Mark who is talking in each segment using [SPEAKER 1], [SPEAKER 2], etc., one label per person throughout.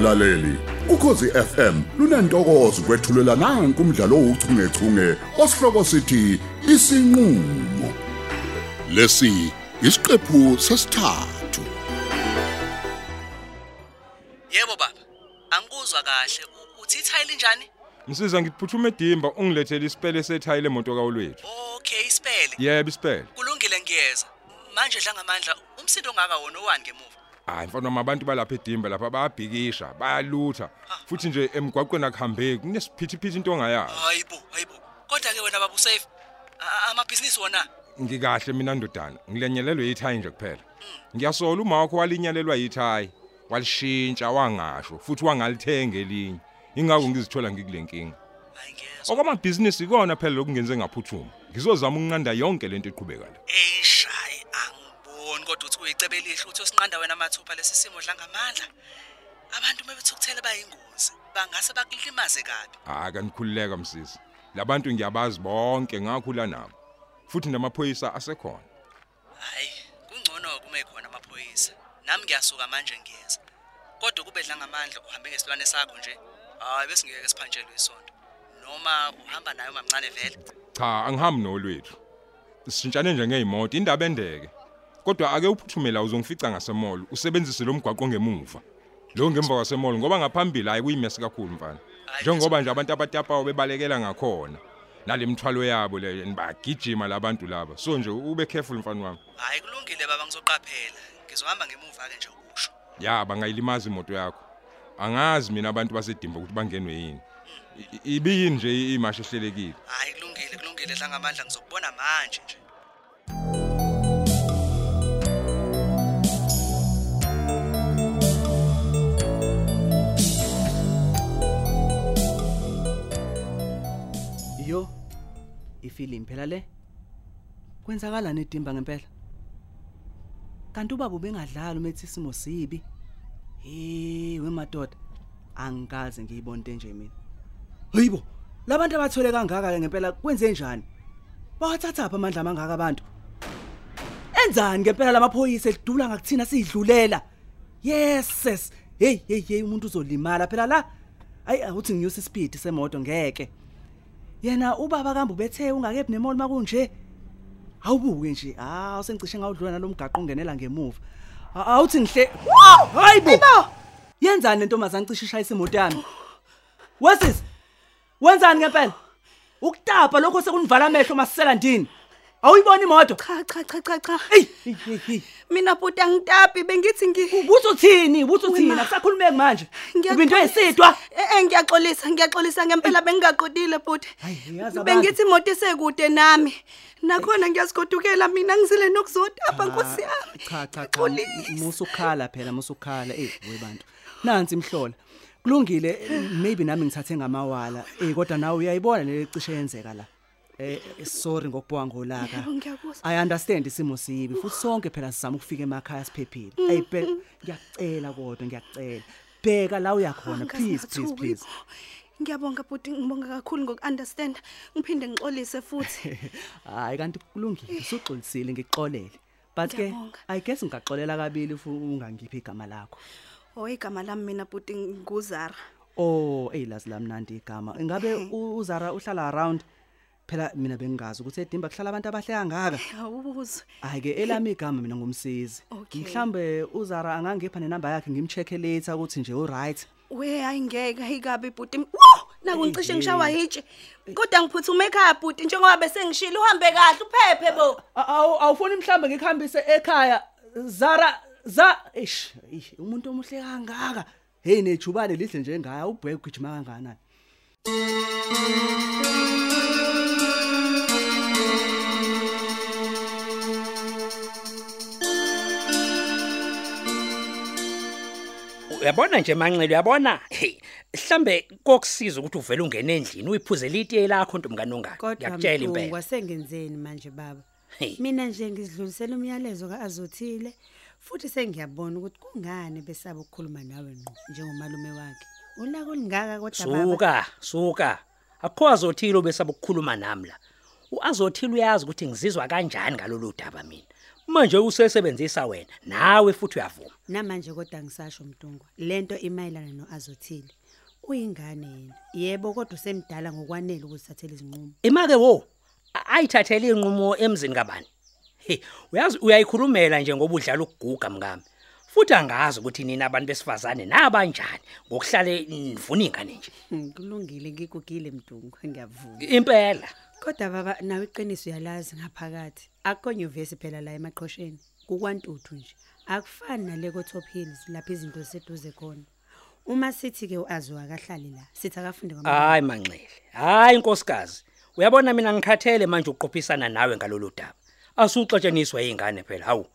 [SPEAKER 1] mlaleli ukhosi FM lunantokozo kwethulela nanku umdlalo ouchungechunge osihloko sithi isinqulo lesi isiqephu sesithathu
[SPEAKER 2] Yebo baba. Angikuzwa kahle. Uthi ithayile njani?
[SPEAKER 3] Msiza ngikuphuthume edimba ungilethele isipele sethayile emoto kawolwethu.
[SPEAKER 2] Okay, isipele.
[SPEAKER 3] Yebo isipele.
[SPEAKER 2] Kulungile ngiyeza. Manje dla ngamandla umsindo ongaka wona owani ngemuva.
[SPEAKER 3] Hayi mfana wami abantu balapha edimba lapha bayabhikisha, bayalutha. Futhi nje emgwaqweni akuhambeki, kunesiphithiphithi into ongayazi.
[SPEAKER 2] Hayibo, hayibo. Kodwa ke wena baba usafe. Amabhizinisi wona.
[SPEAKER 3] Ngikahle mina ndodana, ngilenyelelwe ithayi nje kuphela. Ngiyasola uma wakho walinyalelwa yithayi, walishintsha wangasho futhi wangalithenga elinye. Ingakho ngizithola ngikulenkinga.
[SPEAKER 2] Hayi ngiyezwa.
[SPEAKER 3] Okwamabhizinisi ikona phela lokungenze ngaphuthuma. Ngizozama ukunqanda yonke lento eqhubekayo.
[SPEAKER 2] Eyishayi angiboni kodwa uthi uyicebe elihle uthi usinqanda wena mathupha lesi simo dla ngamandla. Abantu mebethukuthele bayingozi. Bangase bakulimaze kabi.
[SPEAKER 3] Hayi kanikhululeka msisi. Labantu ngiyabazi bonke ngakhula nabo. Futhi namaphoyisa asekhona.
[SPEAKER 2] Hayi, kungcono kume khona amaphoyisa. Nami ngiyasuka manje ngiyeza. Kodwa kube dla ngamandla uhambe ngesilwane sakho nje. Hayi bese ngiyeke siphantshelwe isonto. Noma uhamba nayo mamncane vele.
[SPEAKER 3] Cha, angihambi nolwethu. Sishintshane nje ngezimoto indaba endeke. Kodwa ake uphuthumela uzongifica ngasemall usebenzise lo mgwaqo ngemuva. Lo ngemva kwasemall ngoba ngaphambili hayi kuyimesi kakhulu mfana. Njengoba nje abantu abatapawo bebalekela ngakhona. Nalemthwalo yabo le bagijima labantu laba. So nje ube careful mfana wami.
[SPEAKER 2] Hayi kulungile baba ngizoqaphela. Ngizohamba ngemuva ke nje ukusho.
[SPEAKER 3] Ya bangayilimaza imoto yakho. Angazi mina abantu basedimba ukuthi bangenwe yini. Ibiyini nje imashi ehlelekile.
[SPEAKER 2] Hayi kulungile kulungile dla ngamandla ngizokubona manje nje.
[SPEAKER 4] Yo. Ifilimu phela le. Kwenzakala nedimba ngempela. Kanti ubaba ubengadlala umethi isimo sibi. Hey, wemadoda. Angikaze ngiyibone nje mina. Hayibo, labantu abathole kangaka ke ngempela kwenze njani? Bawathatha apha amandla amangaka abantu. Enzani ngempela lamaphoyisa edula ngakuthina sidlulela? Yes, sis. Hey, hey, hey umuntu uzolimala phela la. Ayi uthi nginyusa ispeed semoto ngeke. Yena ubaba kambe ubethe ungakephi nemoli makunje. Awubuke nje. Ah, usengicishe ngawudlula nalomgaqo ungenela ngemuva. A- Awuthi ngihle. Hayibo. Yenzani lentombazane cishe ishayisa imoto yami? Wesis. Wenzani ngempela? Ukutapa lokho sekunivala amehlo masisela ndini. Awuyibona imoto?
[SPEAKER 5] Cha cha cha cha cha.
[SPEAKER 4] Ey, hey, hey, hey.
[SPEAKER 5] Mina bhuti angitapi bengithi ngi
[SPEAKER 4] uthini?
[SPEAKER 5] Wena.
[SPEAKER 4] Akusakhulumeki manje. Ubinto esidwa.
[SPEAKER 5] Eh ngiyaxolisa ngiyaxolisa ngempela bengingaqodile bhuti. Bengithi imoto isekude nami. Nakhona ngiyazigodukela mina ngizile nokuzotapa Nkosi yami.
[SPEAKER 4] Cha cha cha. Musukhala phela musukhala. Eh, webantu. Nansi imhlola. Kulungile maybe nami ngithathe ngamawala. Eh kodwa nawe uyayibona le cishe yenzeka la. Eh sorry ngokubonga ngolaka. I understand isimo sibi futhi sonke phela sizama ukufika emakhaya siphephile. Hey phela ngiyacela kodwa ngiyacela. Bheka la uyakhona
[SPEAKER 5] Angazi
[SPEAKER 4] please please please.
[SPEAKER 5] Ngiyabonga bhuti ngibonga kakhulu ngokunderstand. Ngiphinde ngixolise futhi.
[SPEAKER 4] Hayi kanti kulungile usuxolisile ngixolele. But ke. I guess ngigaxolela kabili fu ungangiphi igama lakho.
[SPEAKER 5] Oh igama lami mina bhuti nguzara.
[SPEAKER 4] Oh, ey lazi lamnandi igama. Ingabe uZara uhlala around? Phela mina bengingazi ukuthi edimba kuhlala abantu abahle kangaka.
[SPEAKER 5] Awuzwe.
[SPEAKER 4] Hayi ke elami igama mina ngumsizi.
[SPEAKER 5] Okay.
[SPEAKER 4] Mhlambe uZara angangipha nenamba yakhe ngimcheck later ukuthi nje u right.
[SPEAKER 5] We ayingeke ayikabi bhuti. Wo! Naku ngicishe ngishawa hitshi. Kodwa ngiphuthume ekhaya bhuti njengoba bese ngishilo uhambe kahle uphephe bo.
[SPEAKER 4] Awu awufuni mhlambe ngikuhambise ekhaya Zara za ish ish, umuntu omuhle kangaka. Hey nejubane lihle njengaya ubheke ugijima kanganani.
[SPEAKER 6] Uyabona nje manxele uyabona hey mhlambe kokusiza ukuthi uvele ungene endlini uyiphuzele itiye lakho ntomngane ongaka
[SPEAKER 7] Kodwa
[SPEAKER 6] ngiyakutshela
[SPEAKER 7] mthungu
[SPEAKER 6] impela
[SPEAKER 7] wasengenzeni manje baba.
[SPEAKER 6] Hey.
[SPEAKER 7] Mina nje ngizidlulisela umyalezo kaAzothile futhi sengiyabona ukuthi kungani besaba ukukhuluma nawe ngqo njengomalume wakhe. Ulako lingaka kodwa baba.
[SPEAKER 6] suka suka akho azothile obesaba ukukhuluma nami la uazothile uyazi ukuthi ngizizwa kanjani ngalolu daba mina manje usesebenzisa wena nawe futhi uyavuma.
[SPEAKER 7] Namanje kodwa ngisasho mntungwa lento imayelana noazothile. Uyingane yena? Yebo kodwa usemdala ngokwanele ukuzithathela izinqumo.
[SPEAKER 6] Imake wo? A- ayithathele inqumo emzini kabani? He uyazi uyayikhulumela nje ngoba udlala ukuguga mngami. Futhi angazi ukuthi nina abantu besifazane nabanjani ngokuhlale nivuna ingane nje.
[SPEAKER 7] Hmm, kulungile ngigugile mntungwa ngiyavuma.
[SPEAKER 6] Impela.
[SPEAKER 7] Kodwa baba nawe iqiniso uyalazi ngaphakathi akukho nyuvesi phela la emaqhosheni kukwantuthu nje. Akufani nale ko Top Hills lapha izinto ziseduze khona. Uma sithi ke uaziwa akahlali la sithi akafunde kwamanye
[SPEAKER 6] hayi manxele. Hayi inkosikazi uyabona mina ngikhathele manje uqophisana nawe ngalolu daba. Asuxetsheniswa izingane phela hawu.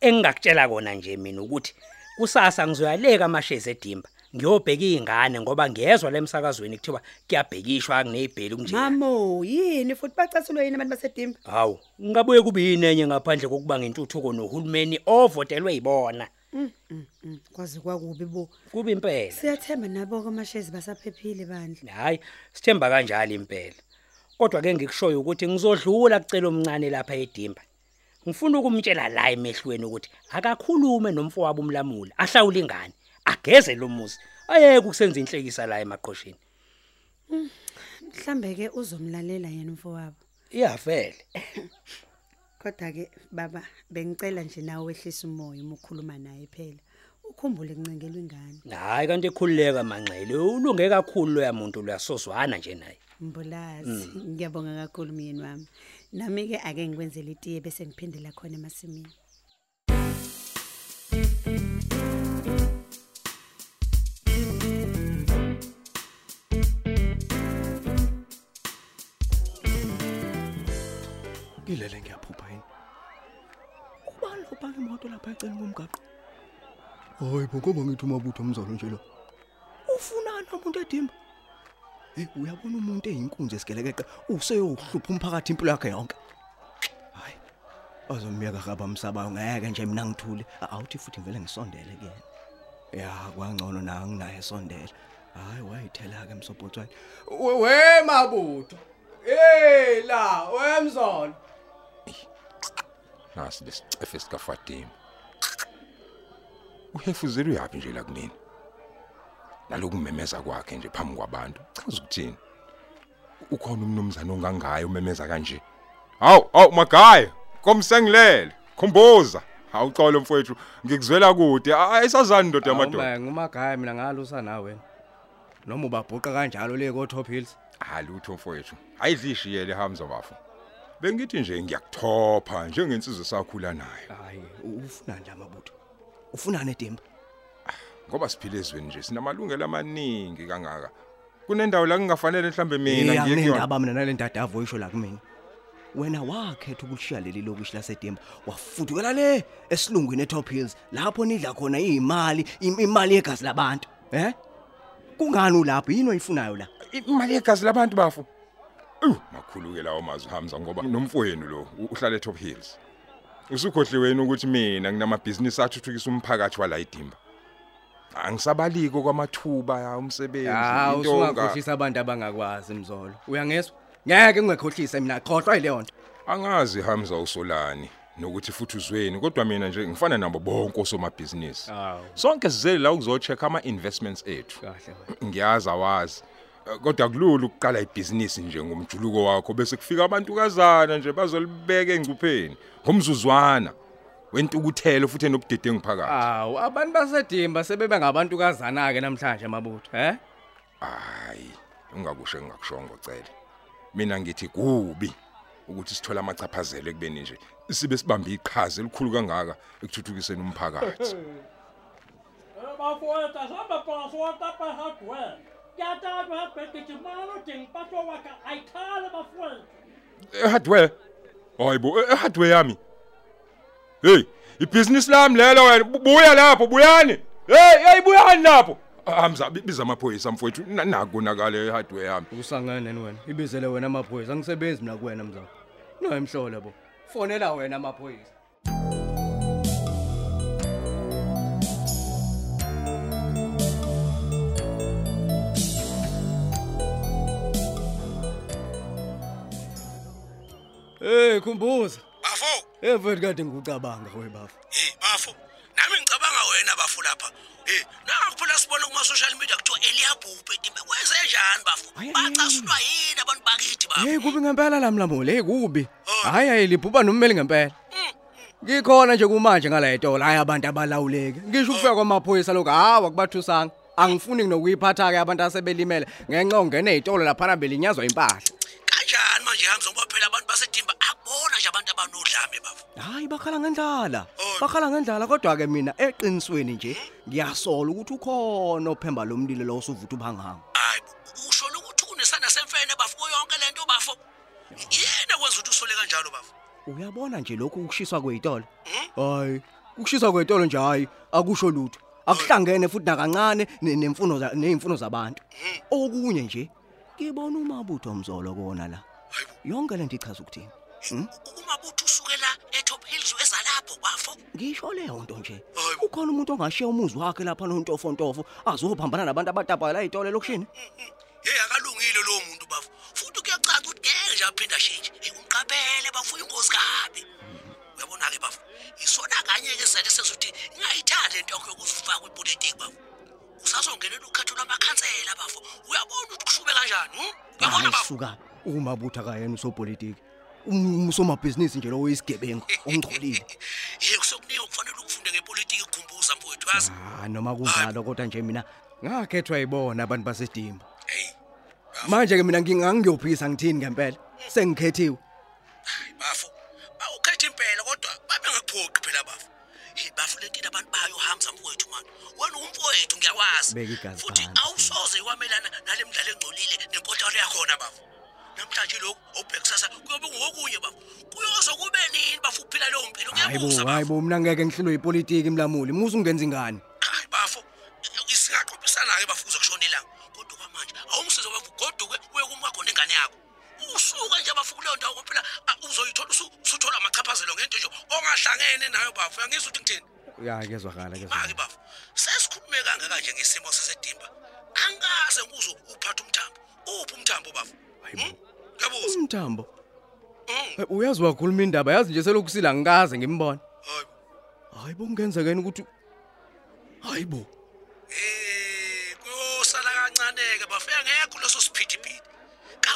[SPEAKER 6] Engingakutshela kona nje mina ukuthi kusasa ngizoyaleka amashezi edimba. Ngiyobheka izingane ngoba ngiyezwa lemsakazweni kuthiwa kuyabhekishwa kunezibheli kunje.
[SPEAKER 7] Mamo yini? Futhi bacathulwe yini abantu basedimba
[SPEAKER 6] hawu ngabuye kube yinenye ngaphandle kokuba ngentuthuko nohulumeni ovotelwe yibona.
[SPEAKER 7] Mm, kwazi kwakubi bo.
[SPEAKER 6] Kuba impela.
[SPEAKER 7] Siyathemba nabo kwamashezi basaphephile bandla.
[SPEAKER 6] Hayi sithemba kanjalo impela. Kodwa ke ngikushoyo ukuthi ngizodlula kucela omncane lapha edimba. Ngifuna ukumtshela la emehlweni ukuthi akakhulume nomfowabo umlamuli ahlawula ingane. Ageze lo muzi. Ayeke ukusenza inhlekisa la emaqhosheni.
[SPEAKER 7] Mhlambe ke uzomlalela yena umfowabo.
[SPEAKER 6] Iyavele
[SPEAKER 7] kodwa ke baba bengicela nje nawe wehlisa umoya uma ukhuluma naye phela. Ukhumbule kuncengelwa ingane.
[SPEAKER 6] Hayi kanti ekhululeka manxele. Ulunge kakhulu loya muntu luyasozwana nje naye.
[SPEAKER 7] Mbulazi ngiyabonga kakhulu myeni wami. Nami ke ake ngikwenzele itiye bese ngiphindela khona emasimini.
[SPEAKER 8] Ilele ngiyaphupha yini? Ubani lo bhaka imoto lapha eceleni komgaqo? Hayi bo ngoba ngithi umabutho umzolo nje lo. Ufunani umuntu edimba? Eh uyabona umuntu eyinkunzi esigelekeqe useyohlupha umphakathi impilo yakhe yonke. Hayi. Azomiyeka gaba msabayo ngeke nje mina ngithule. Awuthi futhi ngivele ngisondele kuyena. Ya kwangcono na nginaye sondela. Hayi wayithela ke msobhotswane. We mabutho. Hey la, wemzolo.
[SPEAKER 3] Nasi lesicefe sika Fatima uhefuzela uyapi nje la kumina nalokumemeza kwakhe nje phambi kwabantu. Chaza ukuthini? Ukhona umnumzana ongangayo umemeza kanje? Hawu hawu magaya komsengilele khomboza hawu xolo mfowethu ngikuzwela kude. Ayisazani ndoda yamadoda
[SPEAKER 8] Awumbe ngumagaya mina ngalusa nawe. Noma ubabhuqa kanjalo le ko Top Hills.
[SPEAKER 3] halutho mfowethu. Ayidlishiyele hamza bafu bengithi nje ngiyakuthopha njengensizwe sakhula nayo
[SPEAKER 8] Hayi, ufuna nje amabutho. Ufuna nedimba.
[SPEAKER 3] ngoba siphile ezweni nje sinamalungelo amaningi kangaka. Kunendawo la kungafanele mhlambe mina ngiye kuyona?
[SPEAKER 8] ngiyindaba mina nale ndadavo isho la kumina. Wena wakhetha ukushiya leli lokushi lasedimba wafudukela le esilungwini eTop Hills lapho nidla khona imali imali yegazi labantu eh? Kungani ulapho? Yini oyifunayo la?
[SPEAKER 3] Imali yegazi labantu bafu. Makhulu-ke lawo mazwi hamza ngoba nomfowenu lo u- uhlala eTop Hills. Usukhohliweni ukuthi mina nginamabhizinisi athuthukisa umphakathi wala idimba. Angisabaliko kwamathuba ya umsebenzi
[SPEAKER 8] Ah
[SPEAKER 3] into onga-
[SPEAKER 8] usungakhohlisa abantu abangakwazi mzolo. Uyangezwa? Ngeke ngingekhohlise mina khohlwa ile nto
[SPEAKER 3] angazi hamza usolani nokuthi futhi uzweni kodwa mina nje ngifana nabo bonke osomabhizinisi.
[SPEAKER 8] Awu.
[SPEAKER 3] sonke sizele la ukuzocheck ama investments ethu.
[SPEAKER 8] Kahle
[SPEAKER 3] ngiyazi awazi. Eh, kodwa kulula ukuqala ibhizinisi nje ngomjuluko wakho bese kufika abantu kazana nje bazolibeka engcupheni. Ngomzuzwana wentukuthelo futhi enobudedengu phakathi
[SPEAKER 8] awu abantu basedimba sebebe ngabantu kazana ke namhlanje amabutho eh
[SPEAKER 3] hayi ungakusho engakushongo cele mina ngithi kubi ukuthi sithola amachaphazelo ekubeni nje sibe sibambe iqhaza elikhulu kangaka ekuthuthukiseni umphakathi.
[SPEAKER 9] Bafowethu asambe phasi watapa hardware kuyatanywa hardware. Gijimana udinga impahlo wakhe ayikhale bafowethu
[SPEAKER 3] ehardware hayibo ehardware yami. Hey ibhizinisi lami lelo wena bu- buya lapho buyani? Hey hey buyani lapho? Hamza bi- biza amaphoyisa mfowethu Na- nakonakala ehardware yami.
[SPEAKER 8] Usangene wena? Ibizele wena amaphoyisa angisebenzi mina kuwena mzalo no emhlole bo. Fonela wena amaphoyisa. Hey khumbuza
[SPEAKER 10] Bafo,
[SPEAKER 8] Evele kade ngikucabanga webafu.
[SPEAKER 10] hey bafo nami ngicabanga wena bafo lapha hey nangu phela sibona kuma social media kuthiwa eliyabhubhe timbe kwenze njani bafo bacasulwa yini abantu bakithi bafo
[SPEAKER 8] Hey kubi ngempela lamlamule, hey kubi. Hayi hayi libhuba nommeli ngempela. Ngikhona nje kumanje ngala etolo hayi abantu abalawuleke. Ngisho ukufika kwamaphoyisa lokho hawa kubathusanga. Angifuni nokuyiphatha ke abantu asebelimele ngenxa ongena ezitolo lapha belinyazwa impahla.
[SPEAKER 10] Kanjani manje hamza ngoba phela abantu basedimba akubona nje abantu abanodlame bafo
[SPEAKER 8] Hayi bakhala ngendlala. Bakhala ngendlala kodwa ke mina eqinisweni nje ngiyasola ukuthi ukhona ophemba lomlilo lo usuvutha ubhangayo.
[SPEAKER 10] hayi usho ukuthi kunesana semfene bafo kuyo yonke lento bafo yena kwenza ukuthi usole kanjalo bafo
[SPEAKER 8] Uyabona nje lokhu ukushiswa kwezitolo? Hayi, ukushiswa kwezitolo nje hayi akusho lutho. Akuhlangene futhi nakancane ne- nemfuno za neimfuno zabantu. Okunye nje ngibona umabutho omzolo kona la. Yonke lento ichaza ukuthini?
[SPEAKER 10] umabutho usukela etop hills weza lapho bafo
[SPEAKER 8] Ngisho leyo nto nje. Ukhona umuntu ongashiya umuzi wakhe lapha nontofontofo azophambana nabantu abatapayo la ezitolo lokushini.
[SPEAKER 10] hey akalungile lo muntu bafo futhi kuyacaca ukuthi ngeke nje aphinda shintshe hey umqaphele bafo ingozi kabi uyabona ke bafo isona kanye ke sizathu senza ukuthi ingayithandi lento yakho yokuzifaka kwipolitiki bafo usazongenela ukhetho lwamakhansela bafo uyabona ukuthi kushube kanjani hm? uyabona bafo
[SPEAKER 8] suka umabutho akayena usopolitiki. Umsomabhizinisi nje lo oyisigebengu ongcolile.
[SPEAKER 10] hey kusokunika kufanele ukufunde ngepolitiki ukukhumbuza mfowethu yazi
[SPEAKER 8] Ah noma kunjalo kodwa nje mina ngakhethwa yibona abantu basedimba. Manje ke mina ngingangiyophisa ngithini ngempela? Sengikhethiwe.
[SPEAKER 10] bafo bawukhetha impela kodwa babengakuphoqi phela bafo hey bafo lentini abantu bayo hamza mfowethu mani wena umfowethu ngiyakwazi
[SPEAKER 8] Beka igazi
[SPEAKER 10] futhi
[SPEAKER 8] phansi.
[SPEAKER 10] awusoze wamelana nale mdlalo engcolile nenkotalo yakhona bafo namhlanje lokhu awubhekisasa kuyobe ngokunye bafo kuyoze kube nini bafo ukuphila leyo mpilo?
[SPEAKER 8] Hayibo
[SPEAKER 10] ngiyabuza bafo
[SPEAKER 8] hayibo mina ngeke ngihlelwe ipolitiki mlamuli. Musu ungenza ingane.
[SPEAKER 10] hayi bafo. Isingaqophisana-ke bafo kuze kushona ilanga. Kodwa kwamanje awumsize bafo goduke uye kumkakho nengane yakho. Usuke nje bafo kuleyo ndawo phela uzoyithola usu- usuthola amachaphazelo ngento nje ongahlangene nayo bafo uyangizwa ukuthi ngithini
[SPEAKER 8] Ya kezwakala
[SPEAKER 10] maki
[SPEAKER 8] kezwakala.
[SPEAKER 10] bafo sesikhulume kangaka nje ngesimo sesedimba angikaze nguzwe uphatha umthambo uphi umthambo bafo Hmm? ngiyabuza
[SPEAKER 8] Umthambo.
[SPEAKER 10] Mm.
[SPEAKER 8] Eh, Uyazi wakhuluma indaba yazi nje selokusila ngikaze ngimbona.
[SPEAKER 10] Hayi.
[SPEAKER 8] Hayibo kungenzekeni ukuthi Hayibo.
[SPEAKER 10] Eh, kuyosala kancane-ke bafo engekho leso siphithiphithi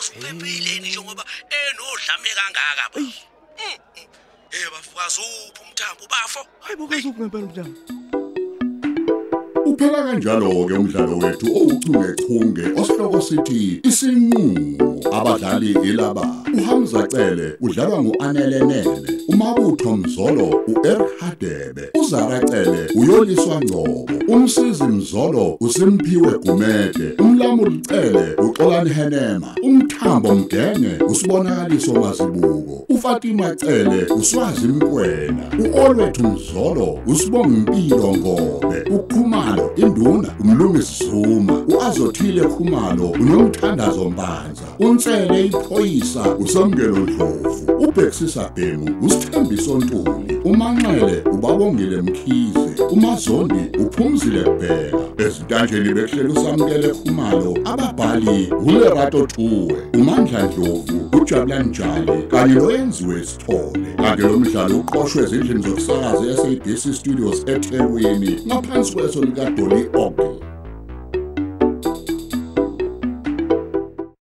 [SPEAKER 10] kaze uphephile ni njengoba enodlame kangaka ba? Eh bafukazi uphi umthambo bafo
[SPEAKER 8] Hayibo kazuphi ngempela umthambo.
[SPEAKER 1] Uphela kanjalo ke umdlalo wethu ouchungechunge osihloko sithi isinqulo. Abadlali ilaba uHamza Cele udlalwa nguAnelenene umabutho Mzolo uEric Hadebe. uZara Cele uyoliswa Ngcobo. Umsizi Mzolo uSimphiwe Gumede. Umlamuli Cele uXolani Henema. Umthambo Mgenge usibonakaliso Masibuko uFatima Cele uswazi Mkwena. uOlwethu Mzolo usibonga impilo ngobe. Ukhumalo induna umlungisi Zuma. Uazothile khumalo unomthandazo mbanza. Unsele iphoyisa usamkelo Dlovu ubhexisa Bhemu usithembiso Ntuli umanxele ubabongile Mkhize umazondi uphumzile Bheka ezitanjeni behlelo usamkele khumalo ababhali uLerato Thuwe uMandla Dlovu uJabulani Njali kanye noyenziwe Sithole. Kanti lo mdlalo uqoqwwe ezindlini zokusakaza eSABC Studios eThekwini ngaphansi kweso lika Dolly Ogle